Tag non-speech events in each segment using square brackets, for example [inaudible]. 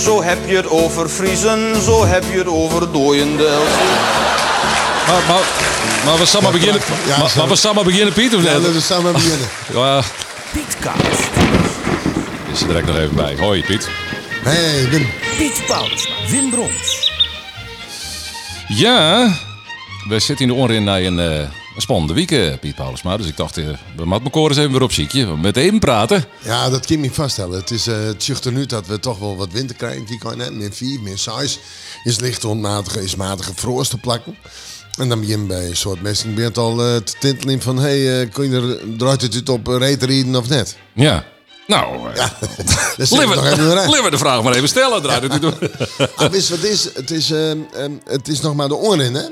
Zo heb je het over Friesen, zo heb je het over Dooiendel. Maar, maar, maar we samen beginnen, ja, maar, we samen beginnen, Piet, of Ja, laten we samen beginnen. [laughs] Ja, Pietcast. is er direct nog even bij. Hoi, Piet. Hey, Wim. Piet Paulusma. Wim Brons. Ja, we zitten in de oren naar een, eh, een spannende week, Piet Paulusma. Dus ik dacht, eh, we moeten elkaar eens even weer op ziekje. Met even praten. Ja, dat kan je me vaststellen. Het, is, eh het zucht er nu dat we toch wel wat winter krijgen. Die kan net meer 4, meer 6. Is licht onmatige, is matige frost te plakken. En dan begin je bij een soort messing begint al eh, te tintelen van... Hé, hey, kun je er, draait het op uh, rieden of net? Ja. Nou, Ja, [laughs] we de vraag maar even stellen. Draait het niet door. Ah, wist wat het is? Het is, het is nog maar de oren, hè?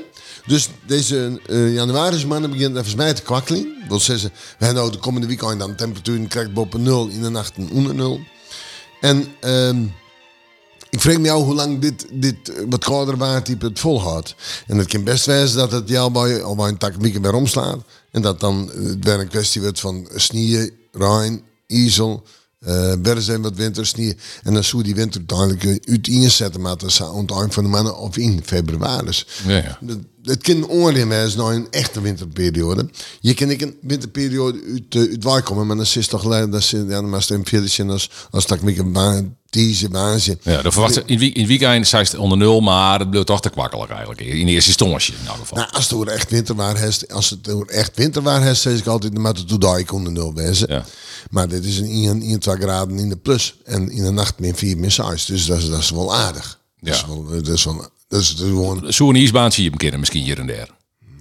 Dus deze eh januari maanden begint even mij te kwakkelen. Dat wil zeggen, we hebben nou de komende weekend dan temperatuur krijgt boven nul in de nacht onder nul. En ehm, ik vraag me jou hoe lang dit, dit eh, wat kouder watertype het volhoudt. En het kan best wezen dat het jou bij, al bij een tak weekend weer omslaat. En dat dan eh, weer een kwestie wordt van sneeuw, Rijn, ijzel, eh er zijn wat winter, sneeuw. En dan zou die winter uiteindelijk eh, uit inzetten, maar dat zou eind van de maanden of in februari. Ja, ja. dat- het kan oorlog zijn nou een echte winterperiode. Je kan ik een winterperiode uit, uh, uit waar komen, maar dan is het toch leuk dat ze ja, maar zijn als als dat ik een baan, deze baasje. Ja, dan verwacht in, wie- in weekend zei het onder nul, maar het bleef toch te kwakkelig eigenlijk. In eerste instantie in elk geval. Nou, als het er echt winterwaar is, als het er echt winterwaar is, zeg ik altijd, maar het daar ik onder nul wezen. Ja. Maar dit is een 1, 1, 2 graden in de plus en in de nacht min 4, min 6. Dus dat is, dat is wel aardig. Dat is wel, dat is wel, dat is gewoon, Zo'n ijsbaan zie je hem kennen, misschien hier en daar.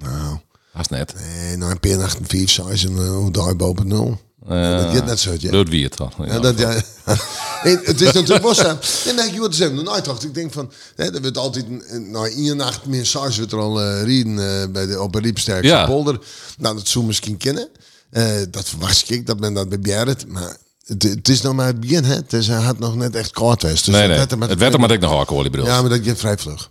nou, Haast net. nee, nou een peer nacht 4, 6 en uh, daar boven nul. Dat gaat net zo, ja. Dat wie het dan. Ja. Ja, dat, ja. [laughs] En het is natuurlijk zo. En dan heb je wat. Nou, dacht ik denk van, hè, er wordt altijd, nou, in nacht meer SARS wordt er al uh, rieden eh, bij de, op een riepsterkste Ja. polder. Nou, dat zou misschien kennen. Eh, dat verwacht ik, dat men dat bij Bjerret. Maar het, het is nog maar het begin, hè. Het is, hij had nog net echt koud geweest. Dus nee, het nee. er Het werd er maar dat ik nog alcohol in bedoel. Ja, Ja, maar dat gaat vrij vlug.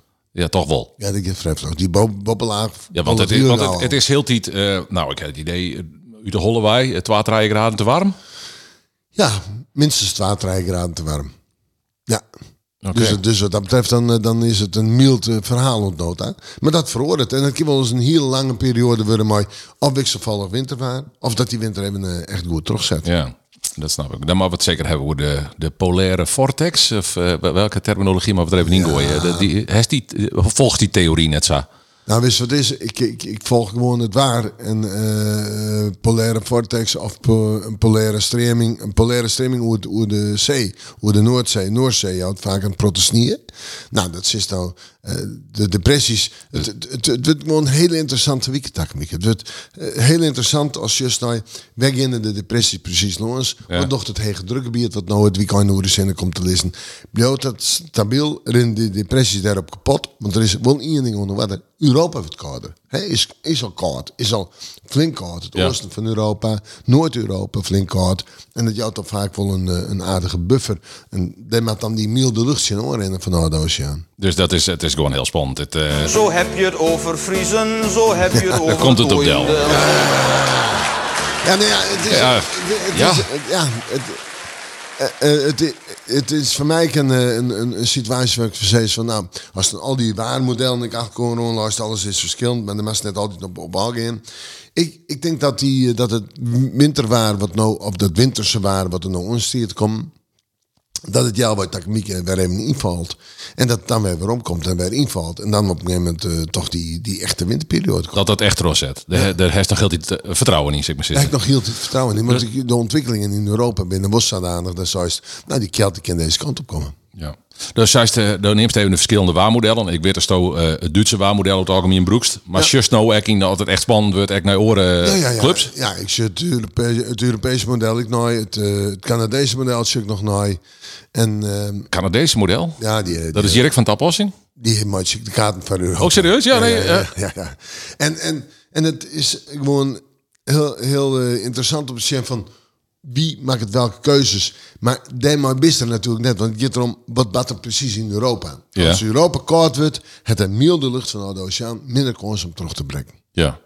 toch wel. Ja, dat gaat vrij vlug. Die bo bobbelaar. Ja, want het, is, want het, het is heel tijd, eh, nou ik heb het idee, uit de Hollewij, het water graden te warm. Ja, minstens 12 graden te warm. Ja. Dus, dus wat dat betreft, dan, eh, dan is het een mild eh, verhaal ontnood. Hè? Maar dat veroordeelt. En het kan wel eens een hele lange periode worden, maar of wisselvallig of wintervaar. Of dat die winter even eh, echt goed terugzet. Ja, dat snap ik. Dan maar we het zeker hebben over de, de polaire vortex. Of welke terminologie maar we er even in gooien. Die, die, volgt die theorie net zo? Nou, wist wat is? Ik, ik, ik volg gewoon het waar. Een eh, polaire vortex of een polaire streming. Een polaire streming hoe, de zee, hoe de Noordzee, Noordzee houdt vaak een protestnieën. Nou, dat is nou eh, de depressies. Het, het, het, wordt gewoon een hele interessante weekend. Mieke. Het wordt eh, heel interessant als je nou weg in de depressie precies nog eens. Ja. Wat nog het hege drukgebied wat nou het weekend hoe de zinnen komt te lezen. Blijft dat stabiel, in de depressie daarop kapot. Want er is wel één ding onder water. Europa wordt kouder. He, is, is al koud. Is al flink koud. Het Ja. oosten van Europa, Noord-Europa flink koud. En dat jouwt dan vaak wel een, eh, een aardige buffer. En daar maakt dan die milde lucht zijn oren van de oceaan. Dus dat is, het is gewoon heel spannend. Het, eh, Zo heb je het over Friesen, zo heb je het [laughs] over komt het op Del. Ja, nou ja, het is... Ja. Het, Ja. Is, ja, het, het, i- het is voor mij een, eh, een, een, een situatie waar ik zeg van... Nou, als dan al die waarmodellen ik achter kon luisteren, alles is verschillend. Maar de mensen net altijd op, op algemeen. Ik, ik denk dat, die, eh, dat het winterwaar, wat nou, of dat winterse waar wat er nou onstuurt komt... Dat het jou wat techniek weer even invalt. En dat het dan weer weer omkomt en weer invalt. En dan op een gegeven moment eh, toch die, die echte winterperiode komt. dat dat echt roos zet. Daar daar heeft nog heel vertrouwen in, zeg maar. Zitten. ik nog heel veel vertrouwen in. Ik- de ontwikkelingen in Europa binnen was zodanig dat zoals, nou die Kelten kan deze kant op komen. Ja. Dus zij dan neemt even de verschillende waarmodellen. Ik weet dat zo eh, het Duitse waarmodel het algemeen broekst. Maar Ja. just nou echt dat het echt spannend wordt, echt naar oren Ja, ja, ja. clubs. Ja, ik zie het, Europese, het Europese model ik nooit, het, eh, het Canadese model zie ik nog nooit. En ehm, Canadese model. ja, die, Dat die, is Jirk van Tapossing. die maakt de kaarten van Europa. Ook serieus? Ja, nee. ja, eh, ja. En, en, en het is gewoon heel, heel eh, interessant om te zien van wie maakt het welke keuzes. Maar Denemarken wist er natuurlijk net, want het gaat erom wat wat er precies in Europa. Ja. Als Europa koud wordt, het een milde lucht van de oceaan minder kans om terug te brengen. Ja.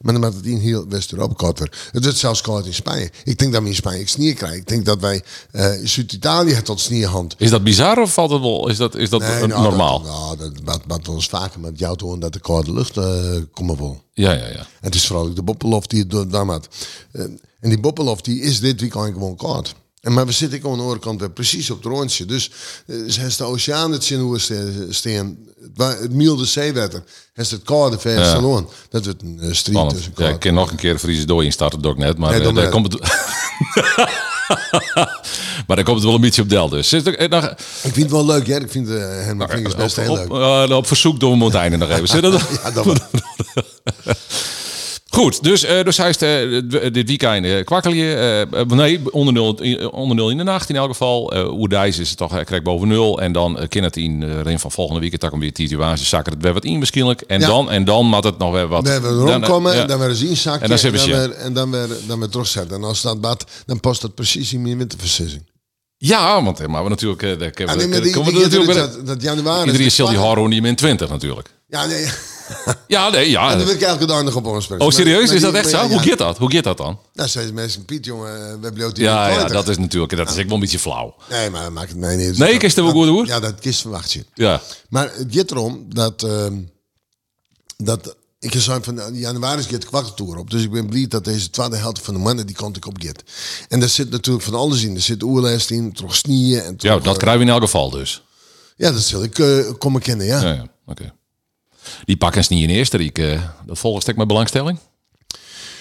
Maar dan maakt het in heel West-Europa koud weer. Het wordt zelfs koud in Spanje. Ik denk dat we in Spanje sneeuw krijgen. Ik denk dat wij eh, in Zuid-Italië het tot sneeuwhand. Is dat bizar of valt het wel? Is dat, is dat Nee, nou, normaal? Dat, nou, dat wat, wat eens vaker met jou te horen dat de koude lucht eh komen wil. Ja, ja, ja. En het is vooral ook de Boppelof die het daar maakt. Eh, en die Boppelof die is dit weekend gewoon koud. En maar we zitten gewoon aan de andere kant precies op het rondje. Dus uh, is de oceaan het zien hoe steen. Het, milde zeewater. Is het koude ver Ja. salon. Dat wordt een strijd Spannend. tussen Ja, ik kan nog een keer Friese dooi instarten, door net. Maar Nee, eh, daar komt het... [laughs] maar daar komt het wel een beetje op del dus. Er, eh, nog, Ik vind het wel leuk, hè? Ik vind uh, Herman Vinkers best op, heel op, leuk. eh, op verzoek doen we het einde nog even. Zit [laughs] dat? Ja, dat. [laughs] Goed, dus, eh, dus hij is eh, d- dit weekend uh, kwakkel je. eh, eh, nee, onder nul, in- onder nul in de nacht in elk geval. Uh, Oerdijs is het toch, krijgt boven nul. En dan uh, kan het in van volgende week. Het weer situatie zakken het weer wat in waarschijnlijk. En Ja. dan, en dan moet het nog weer wat. We hebben dan, eh, rondkomen, ja. dan weer eens inzakken. En dan we dan weer, en dan weer, dan weer terugzetten. En als dat bad, dan past dat precies in mijn winterversissing. Ja, want eh, maar we natuurlijk. eh, Ja, we- nee, die, natuurlijk dat, de- dat januari... Iedereen is die horror niet meer in 20 natuurlijk. Ja, nee. [laughs] Ja, nee, ja. En dan wil ik elke dag nog op ons spreken. Oh, serieus? Maar- Is dat echt zo? Hoe gaat dat? Hoe gaat dat dan? Nou, zei mensen, Piet, jongen, we hebben jou Ja, ja, dat is natuurlijk. Dat is ik wel een beetje flauw. Nee, maar dat maakt het mij niet. Nee, Dat- kist er wel goed hoor. Ja, dat kist verwacht je. Ja. Maar het gaat erom dat... ehm, dat ik zei van nou, januari gaat de kwakkeltoer op. Dus ik ben blij dat deze tweede helft van de mannen die kant ik op gaat. En daar zit natuurlijk van alles in. Er zit oerlijst in, toch snieën. En ja, dat eh, krijgen we in elk geval dus. Ja, dat zal ik eh, komen kennen, ja. Ja, ja. Oké. Die pakken ze niet in eerste Riek. eh, dat volgt stek met belangstelling.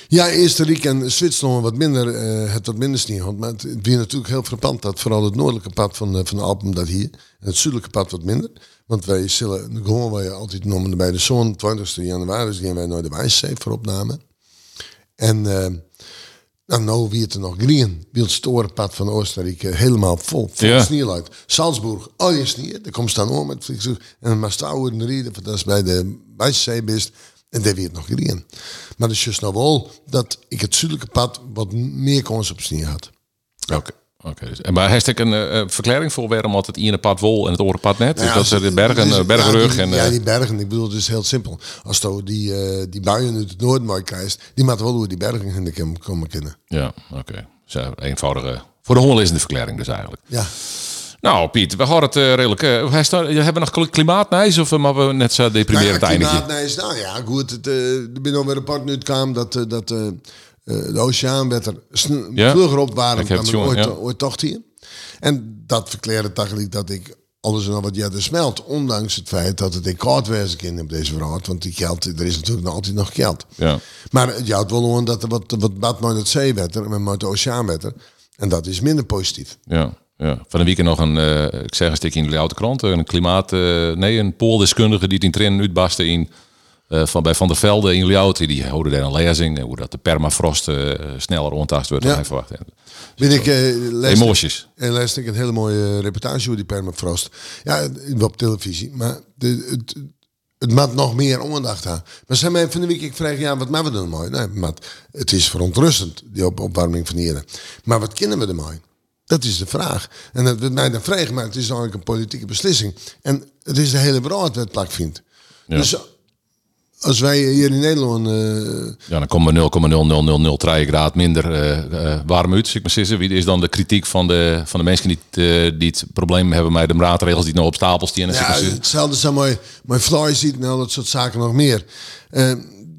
Ja, eerste en Zwitserland wat minder, eh, het wat minder sneeuw. had. Maar het het natuurlijk heel frappant dat vooral het noordelijke pad van, eh, van de Alpen dat hier. En het zuidelijke pad wat minder. Want wij zullen, gewoon wij altijd noemen bij de zon, 20 januari, dus gaan wij naar de Wijszee voor opname. En nou, nou wie het er nog green. Wie het storenpad van Oostenrijk eh, helemaal vol, vol Ja. sneeuw uit. Salzburg, al je sneeuw. Daar komt staan om met vliegtuig. En dan maar stouwen rijden, dat is bij de Wijszee best. En daar weer het nog green. Maar het is juist nou wel dat ik het zuidelijke pad wat meer kans op sneeuw had. Oké. Oké. dus- En maar heeft ik een eh, eh, verklaring voor waarom altijd het ene pad wol en het andere pad net? Nou ja, dus dat ze de bergen, dus- eh, bergenrug ja, en... die, eh, ja, die bergen. Ik bedoel, het is heel simpel. Als je die, eh, die buien uit het noorden krijgt, die moeten wel door die bergen in de kom- komen kennen. Ja, oké. Zo, eenvoudige... Voor de hongerlezende verklaring dus eigenlijk. Ja. Nou, Piet, we gaan het eh, redelijk... eh, je hebben nog klimaatnijs of eh, maar we net zo deprimerend Nou ja, eindigen? is- nou ja, goed. Het, eh, er ben alweer een nu kwam dat, eh, dat eh, eh, de oceaan werd er Ja. vlugger Ik heb dan het jongen, ooit, ja. ooit tocht hier. En dat verklaarde eigenlijk dat ik alles en al wat jij er smelt. Ondanks het feit dat het in koud wezen kan op deze wereld. Want die geld, er is natuurlijk nog altijd nog geld. Ja. Maar het houdt wel aan dat er wat, wat bad naar het zeewetter en met de oceaanwetter. En dat is minder positief. Ja, ja. Van de weekend nog een, eh, ik zeg een stukje in de Oude Krant, een klimaat, eh, nee, een pooldeskundige die het in trainen uitbarstte in, eh, van, bij Van der Velde in Ljouwt. Die houden daar een lezing, eh, hoe dat de permafrost eh, sneller onttast wordt dan hij verwacht. had. Ben ik, Emoties. En luister ik een hele mooie reportage over die permafrost. Ja, op televisie. Maar de, het, het maakt nog meer aandacht aan. Maar zijn mij van de week, ik vraag, ja, wat maken we er mooi? Nee, maar het is verontrustend, die op, opwarming van hier. Maar wat kennen we ermee? Dat is de vraag. En dat wordt mij dan vragen, maar het is eigenlijk een politieke beslissing. En het is de hele wereld wat het plak vindt. Ja. Dus als wij hier in Nederland... eh, Ja, dan komen we 0,0003 graad minder eh, eh, warm uit. ik maar zeggen. Wie is dan de kritiek van de, van de mensen die, het, die het probleem hebben met de maatregels die nou op stapel staan? zeg Ja, maar hetzelfde zijn mooi, mooi fly ziet en al dat soort zaken nog meer.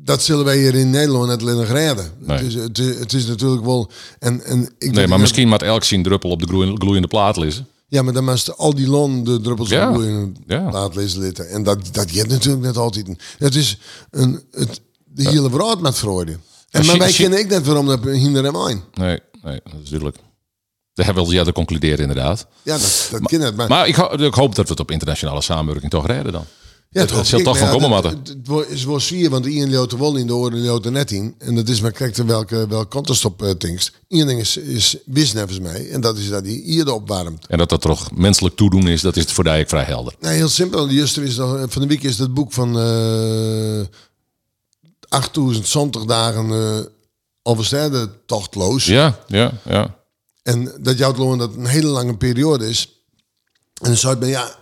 Dat zullen wij hier in Nederland net alleen nog redden. Nee. Het, is, het, is, het is natuurlijk wel... En, en ik Nee, maar dat- misschien moet elk zien druppel op de gloeiende, gloeiende plaat lezen. Ja, maar dan moest al die lon de druppels Ja, in ja. laat lezen litten. En dat, dat gaat natuurlijk net altijd. Het is een, het, de hele wereld met vreugde. En maar wij kennen ik net waarom dat hinder en wijn. Nee, nee, dat is duidelijk. Daar hebben we al te concluderen inderdaad. Ja, dat, dat ken het. Maar, Maar ik, ho- ik hoop dat we het op internationale samenwerking toch redden dan. Ja, het, dat zal ik, toch van komen, dat- Matte. Het, is wel zwier, want de een loopt er wel in, de oren loopt er net in. En dat is maar kijk welke, welke kant is op uh, things. Eén ding is, is wist nevens mij. En dat is dat hij hier opwarmt. En dat dat toch menselijk toedoen is, dat is voor Dijk vrij helder. Nee, heel simpel. Juster is nog, van de week is dat boek van eh 8000 zondag dagen uh, tochtloos. Ja, ja, ja. En dat jouw dat een hele lange periode is. En dan zou je ben ja,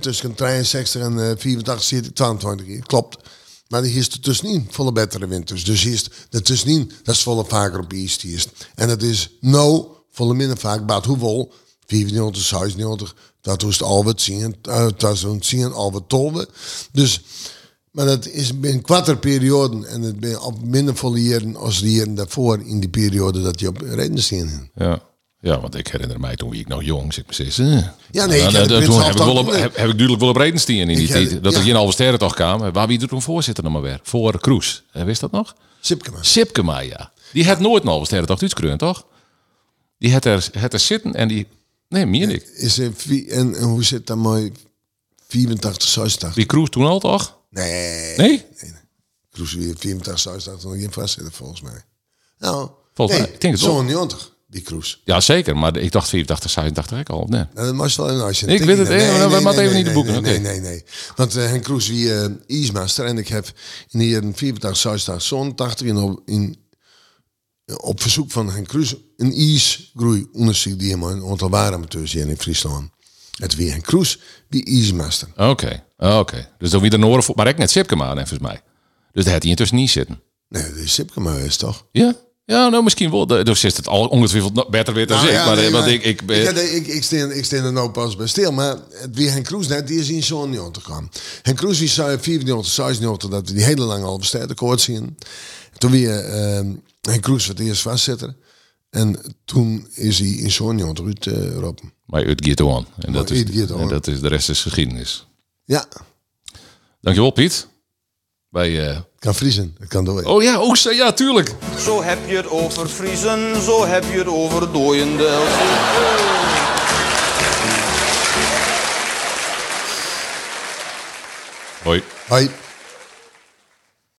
tussen 63 en eh, 84 zit ik 22 keer. Klopt. Maar hier is er tussenin volle betere winters. Dus hier is er tussenin, dat is volle vaker op East hier. En dat is nou volle minder vaak, baat hoeveel? 94, 96, dat was het alweer zien, uh, dat was zien alweer tolven. Dus, maar dat is binnen kwarte perioden en het ben op minder volle jaren als de jaren daarvoor in die periode dat je op reden zien. Ja. Ja, want ik herinner mij toen wie ik nog jong, zeg precies. Ja, nee, ik Nou, heb toen ik, wel op, heb, heb ik duidelijk wel op Redenstien in die Ik tijd. Dat ja. er geen halve sterren toch kwam. Waar wie er toen voorzitter nog maar weer? Voor Kroes. Eh, Wist dat nog? Sipkema. Sipkema, ja. Die had nooit een halve sterren toch toch? Die had er, had er zitten en die... Nee, meer ik. Is er en, en hoe zit dat mooi? 84, 86? Die Kroes toen al, toch? Nee. Nee? Cruise weer 84, 86 nog geen vastzitten volgens mij. Nou, Volgens nee, mij, ik denk het wel. zo'n 90, die cruise. Ja, zeker. Maar ik dacht 84, 86 ik al. Nee. Nou, dat was wel een Ik weet het, eh, maar we moeten even niet de boeken, Nee, oké. nee, nee, nee. Want uh, Henk Kroes wie uh, ijsmaster en ik heb in de jaren 84, 86, 87 in, op- in, op verzoek van Henk Kroes een ijsgroei onderzoek die helemaal een aantal waaramateurs hier in Friesland. Het wie Henk Kroes, die ijsmaster. Oké, oké. Dus dan wie de Noorden voor... Maar ik net Sipkema, volgens mij. Dus daar had hij intussen niet zitten. Nee, is Sipkema is toch? Ja? Ja, nou misschien wel. Dus is het al ongetwijfeld beter weer dan Nou ik. ja, maar, nee, want maar ik, ik, ik, ik, ik, steen, ik steen er nou pas bij stil. Maar wie Henk Kroes net, die is in zo'n jaar te gaan. Henk Kroes die zei 94, 96 dat we die hele lange halve sterren koord zien. Toen weer uh, Henk Kroes voor het eerst vastzetten. En toen is hij in zo'n eruit uh, roepen. maar het gaat on. En dat, is, en dat is de rest is geschiedenis. Ja, Dankjewel Piet. Bij, eh, het kan vriezen. Het kan door. Oh ja, ook zo, ja, tuurlijk. Zo heb je het over Friesen, zo heb je het over dooiende. Hoi. Hoi.